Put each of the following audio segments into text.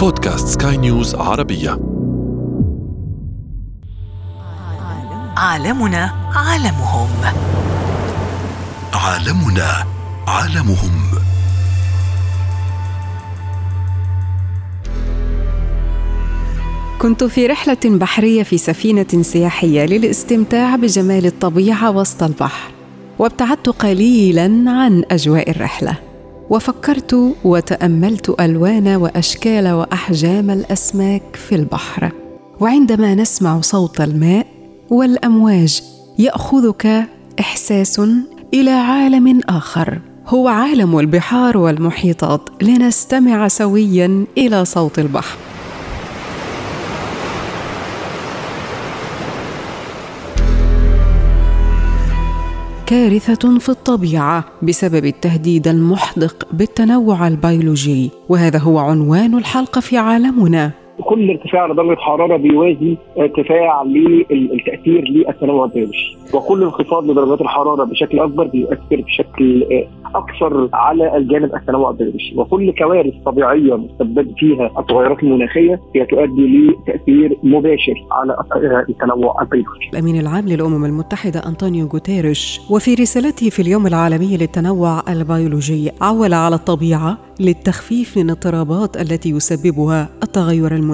بودكاست سكاي نيوز عربية. عالمنا عالمهم. عالمنا عالمهم. كنت في رحلة بحرية في سفينة سياحية للاستمتاع بجمال الطبيعة وسط البحر وابتعدت قليلا عن أجواء الرحلة. وفكرت وتأملت ألوان وأشكال وأحجام الأسماك في البحر. وعندما نسمع صوت الماء والأمواج يأخذك إحساس إلى عالم آخر. هو عالم البحار والمحيطات. لنستمع سويا إلى صوت البحر. كارثة في الطبيعة بسبب التهديد المحدق بالتنوع البيولوجي وهذا هو عنوان الحلقة في عالمنا. كل ارتفاع لدرجه حراره بيوازي ارتفاع للتأثير للتنوع البيولوجي وكل انخفاض لدرجات الحرارة بشكل أكبر بيؤثر بشكل أكثر على الجانب التنوع البيولوجي وكل كوارث طبيعية مسبب فيها التغيرات المناخية هي تؤدي لتأثير مباشر على التنوع البيولوجي. الأمين العام للأمم المتحدة أنطونيو غوتيريش وفي رسالته في اليوم العالمي للتنوع البيولوجي عول على الطبيعة للتخفيف من الاضطرابات التي يسببها التغير المناخي.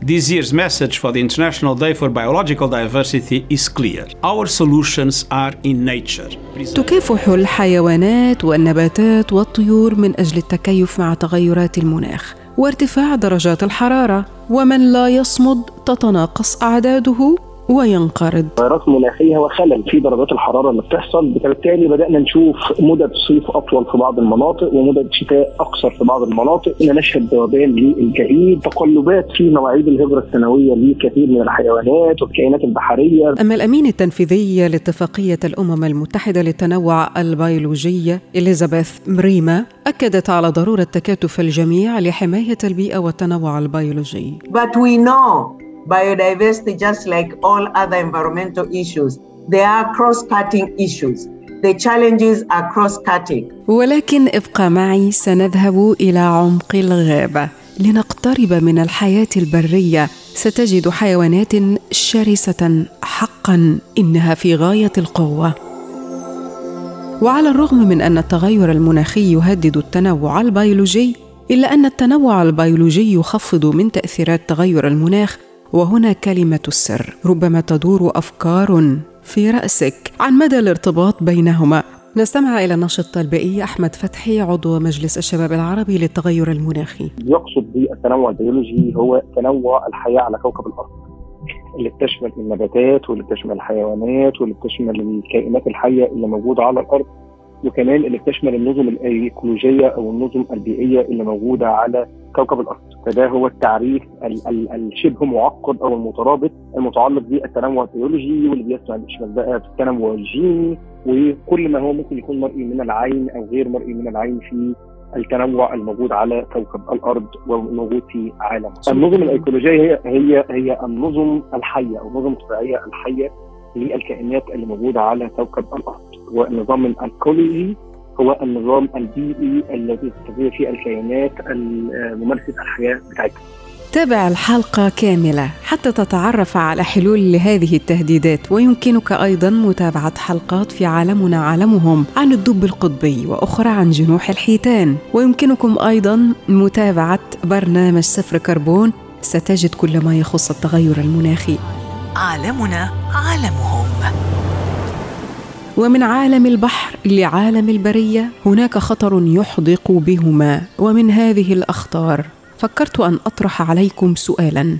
This year's message for the International Day for Biological Diversity is clear. Our solutions are in nature. تكافح الحيوانات والنباتات والطيور من أجل التكيف مع تغيرات المناخ وارتفاع درجات الحرارة ومن لا يصمد تتناقص أعداده وينقرض. تغيرات مناخية وخلل في درجات الحرارة اللي بتحصل بالتالي بدأنا نشوف مدد صيف أطول في بعض المناطق ومدد شتاء أقصر في بعض المناطق. إن نشهد ذوبان للجليد تقلبات في مواعيد الهجرة السنوية لكثير من الحيوانات والكائنات البحرية. أما الأمين التنفيذي لاتفاقية الأمم المتحدة للتنوع البيولوجي إليزابيث مريما أكدت على ضرورة تكاتف الجميع لحماية البيئة والتنوع البيولوجي. But we know biodiversity, just like all other environmental issues, they are cross-cutting issues. The challenges are cross-cutting. ولكن ابقى معي سنذهب إلى عمق الغابة لنقترب من الحياة البرية ستجد حيوانات شرسة حقا إنها في غاية القوة وعلى الرغم من أن التغير المناخي يهدد التنوع البيولوجي إلا أن التنوع البيولوجي يخفض من تأثيرات تغير المناخ وهنا كلمة السر. ربما تدور أفكار في رأسك عن مدى الارتباط بينهما. نستمع إلى الناشط البيئي أحمد فتحي عضو مجلس الشباب العربي للتغير المناخي. يقصد بالتنوع البيولوجي هو تنوع الحياة على كوكب الأرض. اللي بتشمل النباتات واللي بتشمل الحيوانات واللي بتشمل الكائنات الحية اللي موجودة على الأرض. وكمان اللي بتشمل النظم الأيكولوجية أو النظم البيئية اللي موجودة على كوكب الأرض. فده هو التعريف ال- ال- الشبه معقد أو المترابط المتعلق بالتنوع البيولوجي واللي بيشمل بقى التنوع الجيني وكل ما هو ممكن يكون مرئي من العين أو غير مرئي من العين في التنوع الموجود على كوكب الأرض والموجود في عالم النظم الأيكولوجية هي هي هي النظم الحية أو النظم الطبيعية الحية للكائنات اللي موجودة على كوكب الأرض. والنظام الايكولوجي هو النظام البيئي الذي تستطيع فيه الكائنات ممارسه الحياة بتاعتها تابع الحلقة كاملة حتى تتعرف على حلول لهذه التهديدات ويمكنك أيضا متابعة حلقات في عالمنا عالمهم عن الدب القطبي وأخرى عن جنوح الحيتان. ويمكنكم أيضا متابعة برنامج صفر كربون. ستجد كل ما يخص التغير المناخي. عالمنا عالمهم. ومن عالم البحر لعالم البرية هناك خطر يحدق بهما ومن هذه الأخطار فكرت أن أطرح عليكم سؤالا.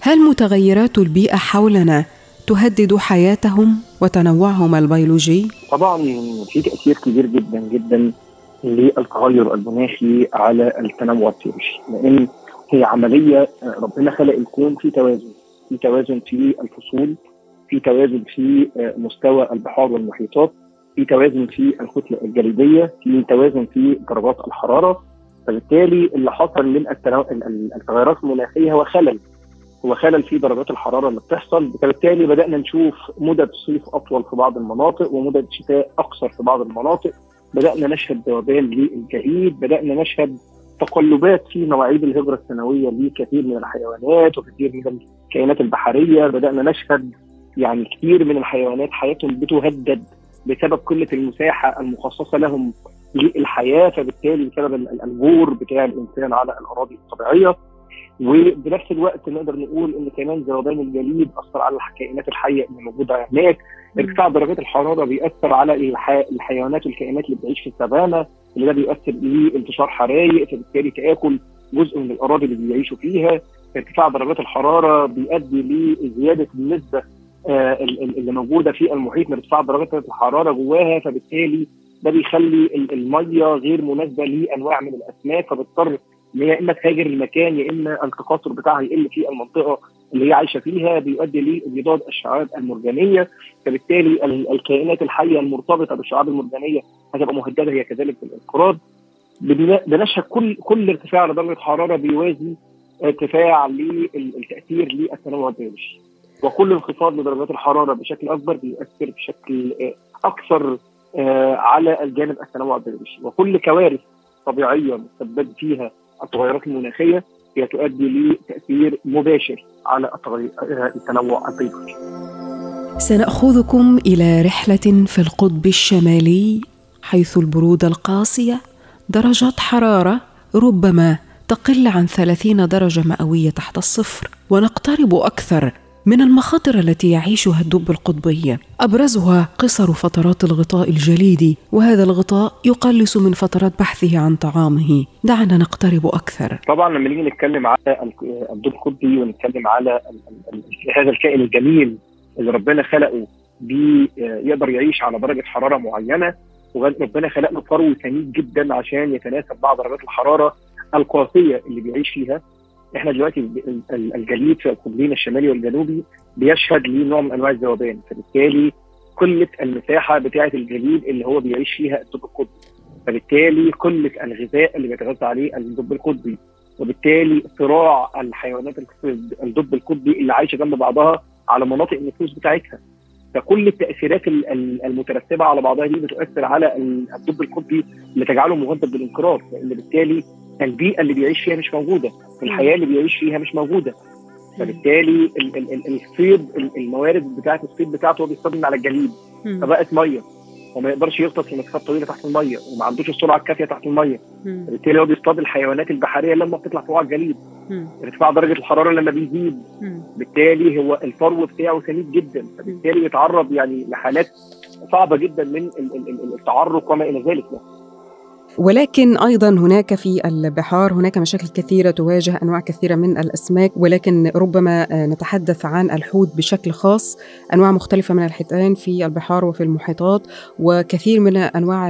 هل متغيرات البيئة حولنا تهدد حياتهم وتنوعهم البيولوجي؟ طبعا في تأثير كبير جدا جدا للتغير المناخي على التنوع البيولوجي لأن هي عملية ربنا خلق الكون في توازن في توازن في الفصول في توازن في مستوى البحار والمحيطات في توازن في الكتله الجليدية في توازن في درجات الحرارة. فبالتالي اللي حصل من التغيرات المناخية هو خلل. هو خلل في درجات الحرارة اللي بتحصل. فبالتالي بدأنا نشوف مدد صيف أطول في بعض المناطق ومدد شتاء أقصر في بعض المناطق. بدأنا نشهد ذوبان للجليد. بدأنا نشهد تقلبات في مواعيد الهجرة السنوية لكثير من الحيوانات وكثير من الكائنات البحرية. بدأنا نشهد يعني كثير من الحيوانات حياتهم بتهدد بسبب قلة المساحة المخصصة لهم للحياة فبالتالي بسبب الجور بتاع الإنسان على الأراضي الطبيعية. وبنفس الوقت نقدر نقول إن كمان ذوبان الجليد أثر على الكائنات الحية اللي موجودة هناك. ارتفاع درجات الحرارة بيأثر على الحيوانات والكائنات اللي بتعيش في السافانا اللي ده بيؤثر لانتشار حرايق فبالتالي تآكل جزء من الأراضي اللي بيعيشوا فيها. ارتفاع درجات الحرارة بيؤدي لزيادة النسبة اللي موجوده في المحيط من ارتفاع درجات الحرارة جواها فبالتالي ده بيخلي المية غير مناسبة لأنواع من الأسماك فبتضطر إن هي إما تهاجر المكان يا إما التكاثر بتاعها يقل في المنطقة اللي هي عايشة فيها بيؤدي لانبضاج الشعاب المرجانية فبالتالي الكائنات الحية المرتبطة بالشعاب المرجانية هتبقى مهددة هي كذلك بالانقراض. بنشهد كل كل ارتفاع لدرجه حرارة بيوازي ارتفاع للتاثير للتنوع البيولوجي وكل انخفاض لدرجات الحرارة بشكل أكبر بيؤثر بشكل أكثر على الجانب التنوع البيولوجي وكل كوارث طبيعية مسبب فيها التغيرات المناخية هي تؤدي لتأثير مباشر على التنوع البيولوجي. سنأخذكم إلى رحلة في القطب الشمالي حيث البرودة القاسية درجات حرارة ربما تقل عن 30 درجة مئوية تحت الصفر ونقترب أكثر من المخاطر التي يعيشها الدب القطبي. أبرزها قصر فترات الغطاء الجليدي وهذا الغطاء يقلص من فترات بحثه عن طعامه. دعنا نقترب أكثر. طبعا لما نيجي نتكلم على الدب القطبي ونتكلم على هذا الكائن الجميل اللي ربنا خلقه بيقدر يعيش على درجة حرارة معينة وربنا خلق له فرو ثمين جدا عشان يتناسب مع درجات الحرارة القاسية اللي بيعيش فيها. إحنا دلوقتي الجليد في القطبين الشمالي والجنوبي بيشهد لنوع من أنواع الذوبان. فبالتالي قلة المساحة بتاعة الجليد اللي هو بيعيش فيها الدب القطبي. فبالتالي قلة الغذاء اللي بيتغذى عليه الدب القطبي. وبالتالي صراع الحيوانات الدب القطبي اللي عايشة جنب بعضها على مناطق النفوذ بتاعتها. فكل التأثيرات المترتبة على بعضها دي بتؤثر على الدب القطبي اللي تجعله مهدد بالانقراض. لأن بالتالي البيئة اللي بيعيش فيها مش موجودة الحياة اللي بيعيش فيها مش موجودة. فبالتالي الصيد الموارد بتاعة الصيد بتاعته هو بيصطاد من على الجليد. فبقت مية. وما يقدرش يغطس في مسافات طويله تحت المية وما عندوش السرعة الكافية تحت المية. فبالتالي هو بيصطاد الحيوانات البحرية لما بتطلع فوق على الجليد. ارتفاع درجة الحرارة لما بيزيد. بالتالي هو الفرو بتاعه سميك جدا. فبالتالي بيتعرض يعني لحالات صعبة جدا من التعرق وما إلى ذلك. يعني. ولكن أيضا هناك في البحار هناك مشاكل كثيرة تواجه أنواع كثيرة من الأسماك ولكن ربما نتحدث عن الحوت بشكل خاص. أنواع مختلفة من الحيتان في البحار وفي المحيطات وكثير من أنواع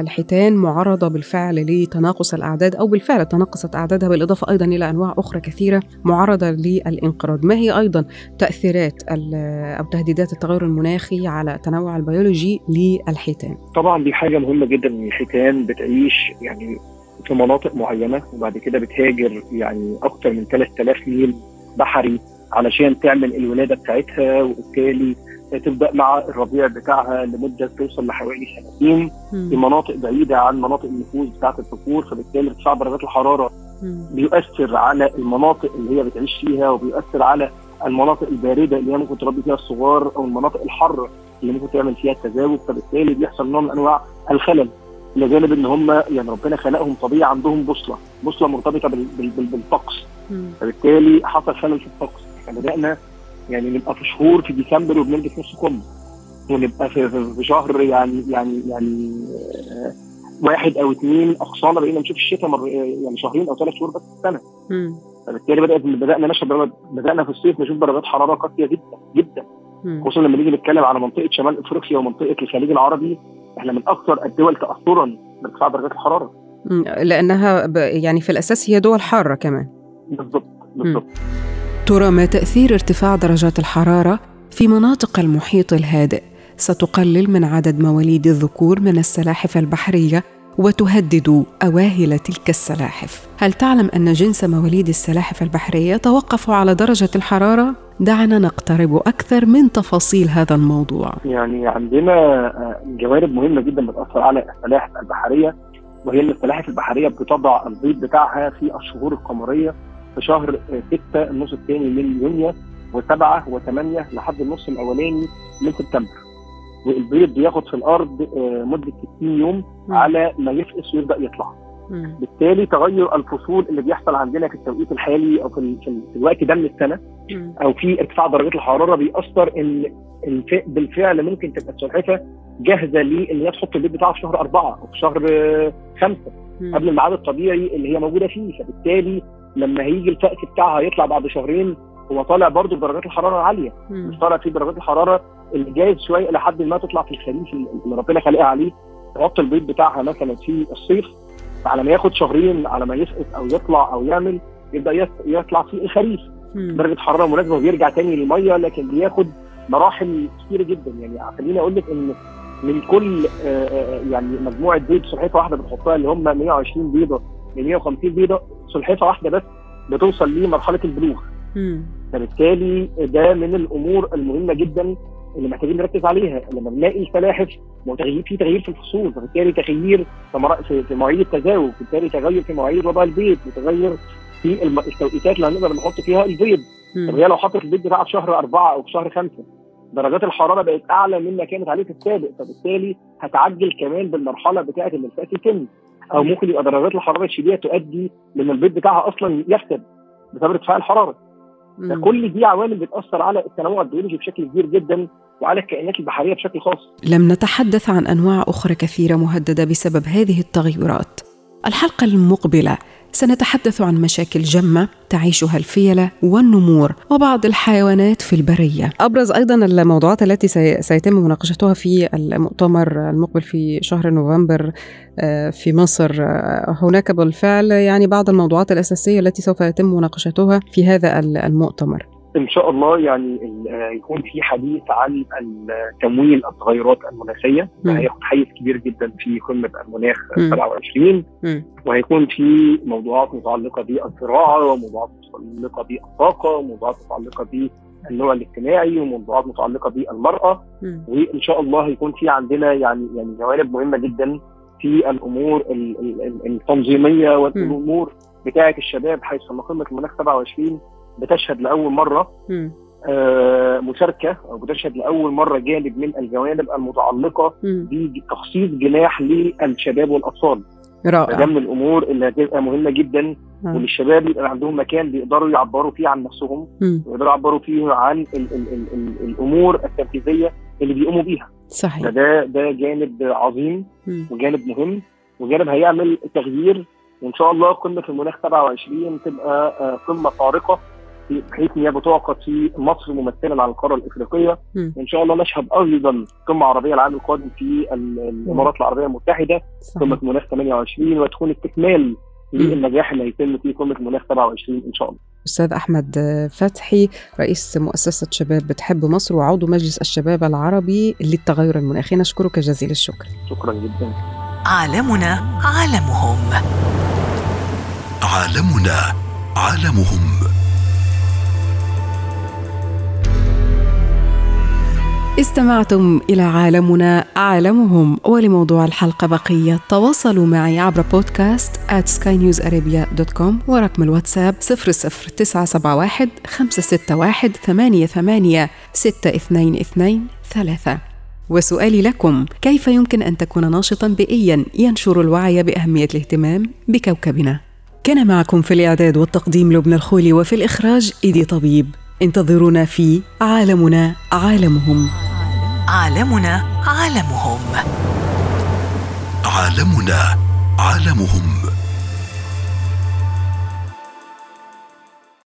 الحيتان معرضة بالفعل لتناقص الأعداد أو بالفعل تناقصت أعدادها بالإضافة أيضا إلى أنواع أخرى كثيرة معرضة للانقراض. ما هي أيضا تأثيرات أو تهديدات التغير المناخي على التنوع البيولوجي للحيتان؟ طبعا دي حاجة مهمة جدا إن الحيتان بتعيش يعني في مناطق معينة وبعد كده بتهاجر يعني أكثر من 3000 ميل بحري علشان تعمل الولادة بتاعتها وبالتالي تبدأ مع الربيع بتاعها لمدة توصل لحوالي سنتين. في مناطق بعيدة عن مناطق النفوذ بتاعت الذكور فبالتالي ارتفاع درجات الحرارة. بيؤثر على المناطق اللي هي بتعيش فيها وبيؤثر على المناطق الباردة اللي هي ممكن تربي فيها الصغار أو المناطق الحارة اللي ممكن تعمل فيها التزاوج. فبالتالي بيحصل نوع من أنواع الخلل. إلى جانب إن هم يعني ربنا خلقهم طبيعه عندهم بوصلة بوصلة مرتبطة بالطقس. فبالتالي حصل خلل في الطقس. فبدانا يعني نبقى في شهور في ديسمبر وبنلبس نص كم. ونبقى في, في, في شهر يعني يعني يعني واحد أو اثنين أقصانا بقينا نشوف الشتاء مر يعني شهرين أو ثلاث شهور بس في السنة. فبالتالي بدأت بدأنا نشهد بدأنا في الصيف نشوف درجات حرارة قاسية جدا جدا. خصوصا لما نيجي نتكلم على منطقة شمال إفريقيا ومنطقة الخليج العربي إحنا من أكثر الدول تاثرا بارتفاع درجات الحرارة. لأنها يعني في الأساس هي دول حارة كمان. بالضبط بالضبط. ترى ما تأثير ارتفاع درجات الحرارة في مناطق المحيط الهادئ ستقلل من عدد مواليد الذكور من السلاحف البحرية وتهدد أواهل تلك السلاحف. هل تعلم أن جنس مواليد السلاحف البحرية توقف على درجة الحرارة؟ دعنا نقترب أكثر من تفاصيل هذا الموضوع. يعني عندنا جوانب مهمة جدا بتأثر على السلاحف البحرية وهي إن السلاحف البحرية بتضع البيض بتاعها في الشهور القمرية في شهر 6 النص الثاني من يونيو و7 و8 لحد النص الأولاني من سبتمبر. والبيض بياخد في الأرض آه، مدة 60 يوم. على ما يفقس ويبدأ يطلع. مم. بالتالي تغير الفصول اللي بيحصل عندنا في التوقيت الحالي أو في, في, ال- في الوقت ده من السنة مم. أو في ارتفاع درجات الحرارة بيأثر إن الف- بالفعل ممكن تبقى السلحفاه جاهزة لأن هي تحط البيض بتاعها في شهر أربعة أو في شهر خمسة مم. قبل الميعاد الطبيعي اللي هي موجودة فيه فبالتالي لما هيجي الفأس بتاعها يطلع بعد شهرين هو طالع برضه بدرجات الحرارة العالية مم. مش طالع فيه درجات الحرارة اللي جايز شوية لحد ما تطلع في الخريف اللي ربنا خلقها عليه تحط البيض بتاعها مثلا في الصيف على ما ياخد شهرين على ما يسقط أو يطلع أو يعمل يبدأ يطلع في الخريف مم. درجة حرارة مناسبة وبيرجع تاني للمية لكن بياخد مراحل كتيره جدا يعني خليني أقول لك إن من كل آه، آه، يعني مجموعة بيض سلحفاه واحدة بنحطها اللي هم 120 بيضة ل 150 بيضة سلحفاه واحدة بس بتوصل لمرحلة البلوغ. فبالتالي ده من الأمور المهمة جدا اللي محتاجين نركز عليها لما بنلاقي هو تغيير في تغيير في الفصول فبالتالي تغيير في مواعيد التزاوج بالتالي تغير في مواعيد وضع البيض وتغير في التوقيتات اللي هنقدر نحط فيها البيض طب. هي لو حطت البيض بتاعها في شهر أربعة أو في شهر خمسة درجات الحرارة بقت أعلى مما كانت عليه في السابق فبالتالي هتعجل كمان بالمرحلة بتاعة إن الفأس يتم أو ممكن يبقى درجات الحرارة الشديدة تؤدي لأن البيض بتاعها أصلا يفسد بسبب ارتفاع الحرارة مم. فكل دي عوامل بتأثر على التنوع البيولوجي بشكل كبير جدا وعلى الكائنات البحرية بشكل خاص. لم نتحدث عن أنواع أخرى كثيرة مهددة بسبب هذه التغيرات. الحلقة المقبلة سنتحدث عن مشاكل جمة تعيشها الفيله والنمور وبعض الحيوانات في البرية. أبرز أيضا الموضوعات التي سي- سيتم مناقشتها في المؤتمر المقبل في شهر نوفمبر آه، في مصر. آه، هناك بالفعل يعني بعض الموضوعات الأساسية التي سوف يتم مناقشتها في هذا المؤتمر. إن شاء الله يعني آه، يكون في حديث عن تمويل التغيرات المناخية. هياخد حيز كبير جدا في قمة المناخ مم. 27 مم. وهيكون في موضوعات متعلقة بالزراعة وموضوعات متعلقة بالطاقة وموضوعات متعلقة بالنوع الاجتماعي وموضوعات متعلقة بالمرأة. وإن شاء الله هيكون في عندنا يعني يعني جوانب مهمة جدا في الأمور ال- ال- ال- التنظيمية والأمور بتاعة الشباب حيث ان قمة المناخ 27 بتشهد لأول مرة. آه، مشاركة أو بتشهد لأول مرة جانب من الجوانب المتعلقة. بتخصيص جناح للشباب والأطفال رائع من الأمور اللي هتبقى مهمة جدا آه. وللشباب يبقى عندهم مكان بيقدروا يعبروا فيه عن نفسهم. ويقدروا يعبروا فيه عن ال ال ال ال الأمور التنفيذية اللي بيقوموا بيها صحيح فده ده جانب عظيم مم. وجانب مهم وجانب هيعمل تغيير وإن شاء الله قمة المناخ 27 تبقى آه، قمة فارقة في- بحيث إن هي بتعقد في مصر ممثلا على القارة الإفريقية مم. وان شاء الله نشهد أيضا قمة عربية العام القادم في ال- الإمارات العربية المتحدة قمة. مناخ 28 وتكون استكمال للنجاح اللي هيتم في قمة المناخ 27 إن شاء الله. أستاذ أحمد فتحي رئيس مؤسسة شباب بتحب مصر وعضو مجلس الشباب العربي للتغير المناخي نشكرك جزيل الشكر شكرا جدا. عالمنا عالمهم عالمنا عالمهم استمعتم إلى عالمنا عالمهم ولموضوع الحلقة بقية. تواصلوا معي عبر بودكاست at skynewsarabia.com ورقم الواتساب 00971 561 88 622 3 وسؤالي لكم كيف يمكن أن تكون ناشطا بيئيا ينشر الوعي بأهمية الاهتمام بكوكبنا؟ كان معكم في الإعداد والتقديم لبنى الخولي وفي الإخراج إيدي طبيب. انتظرونا في عالمنا عالمهم. عالمنا عالمهم. عالمنا عالمهم.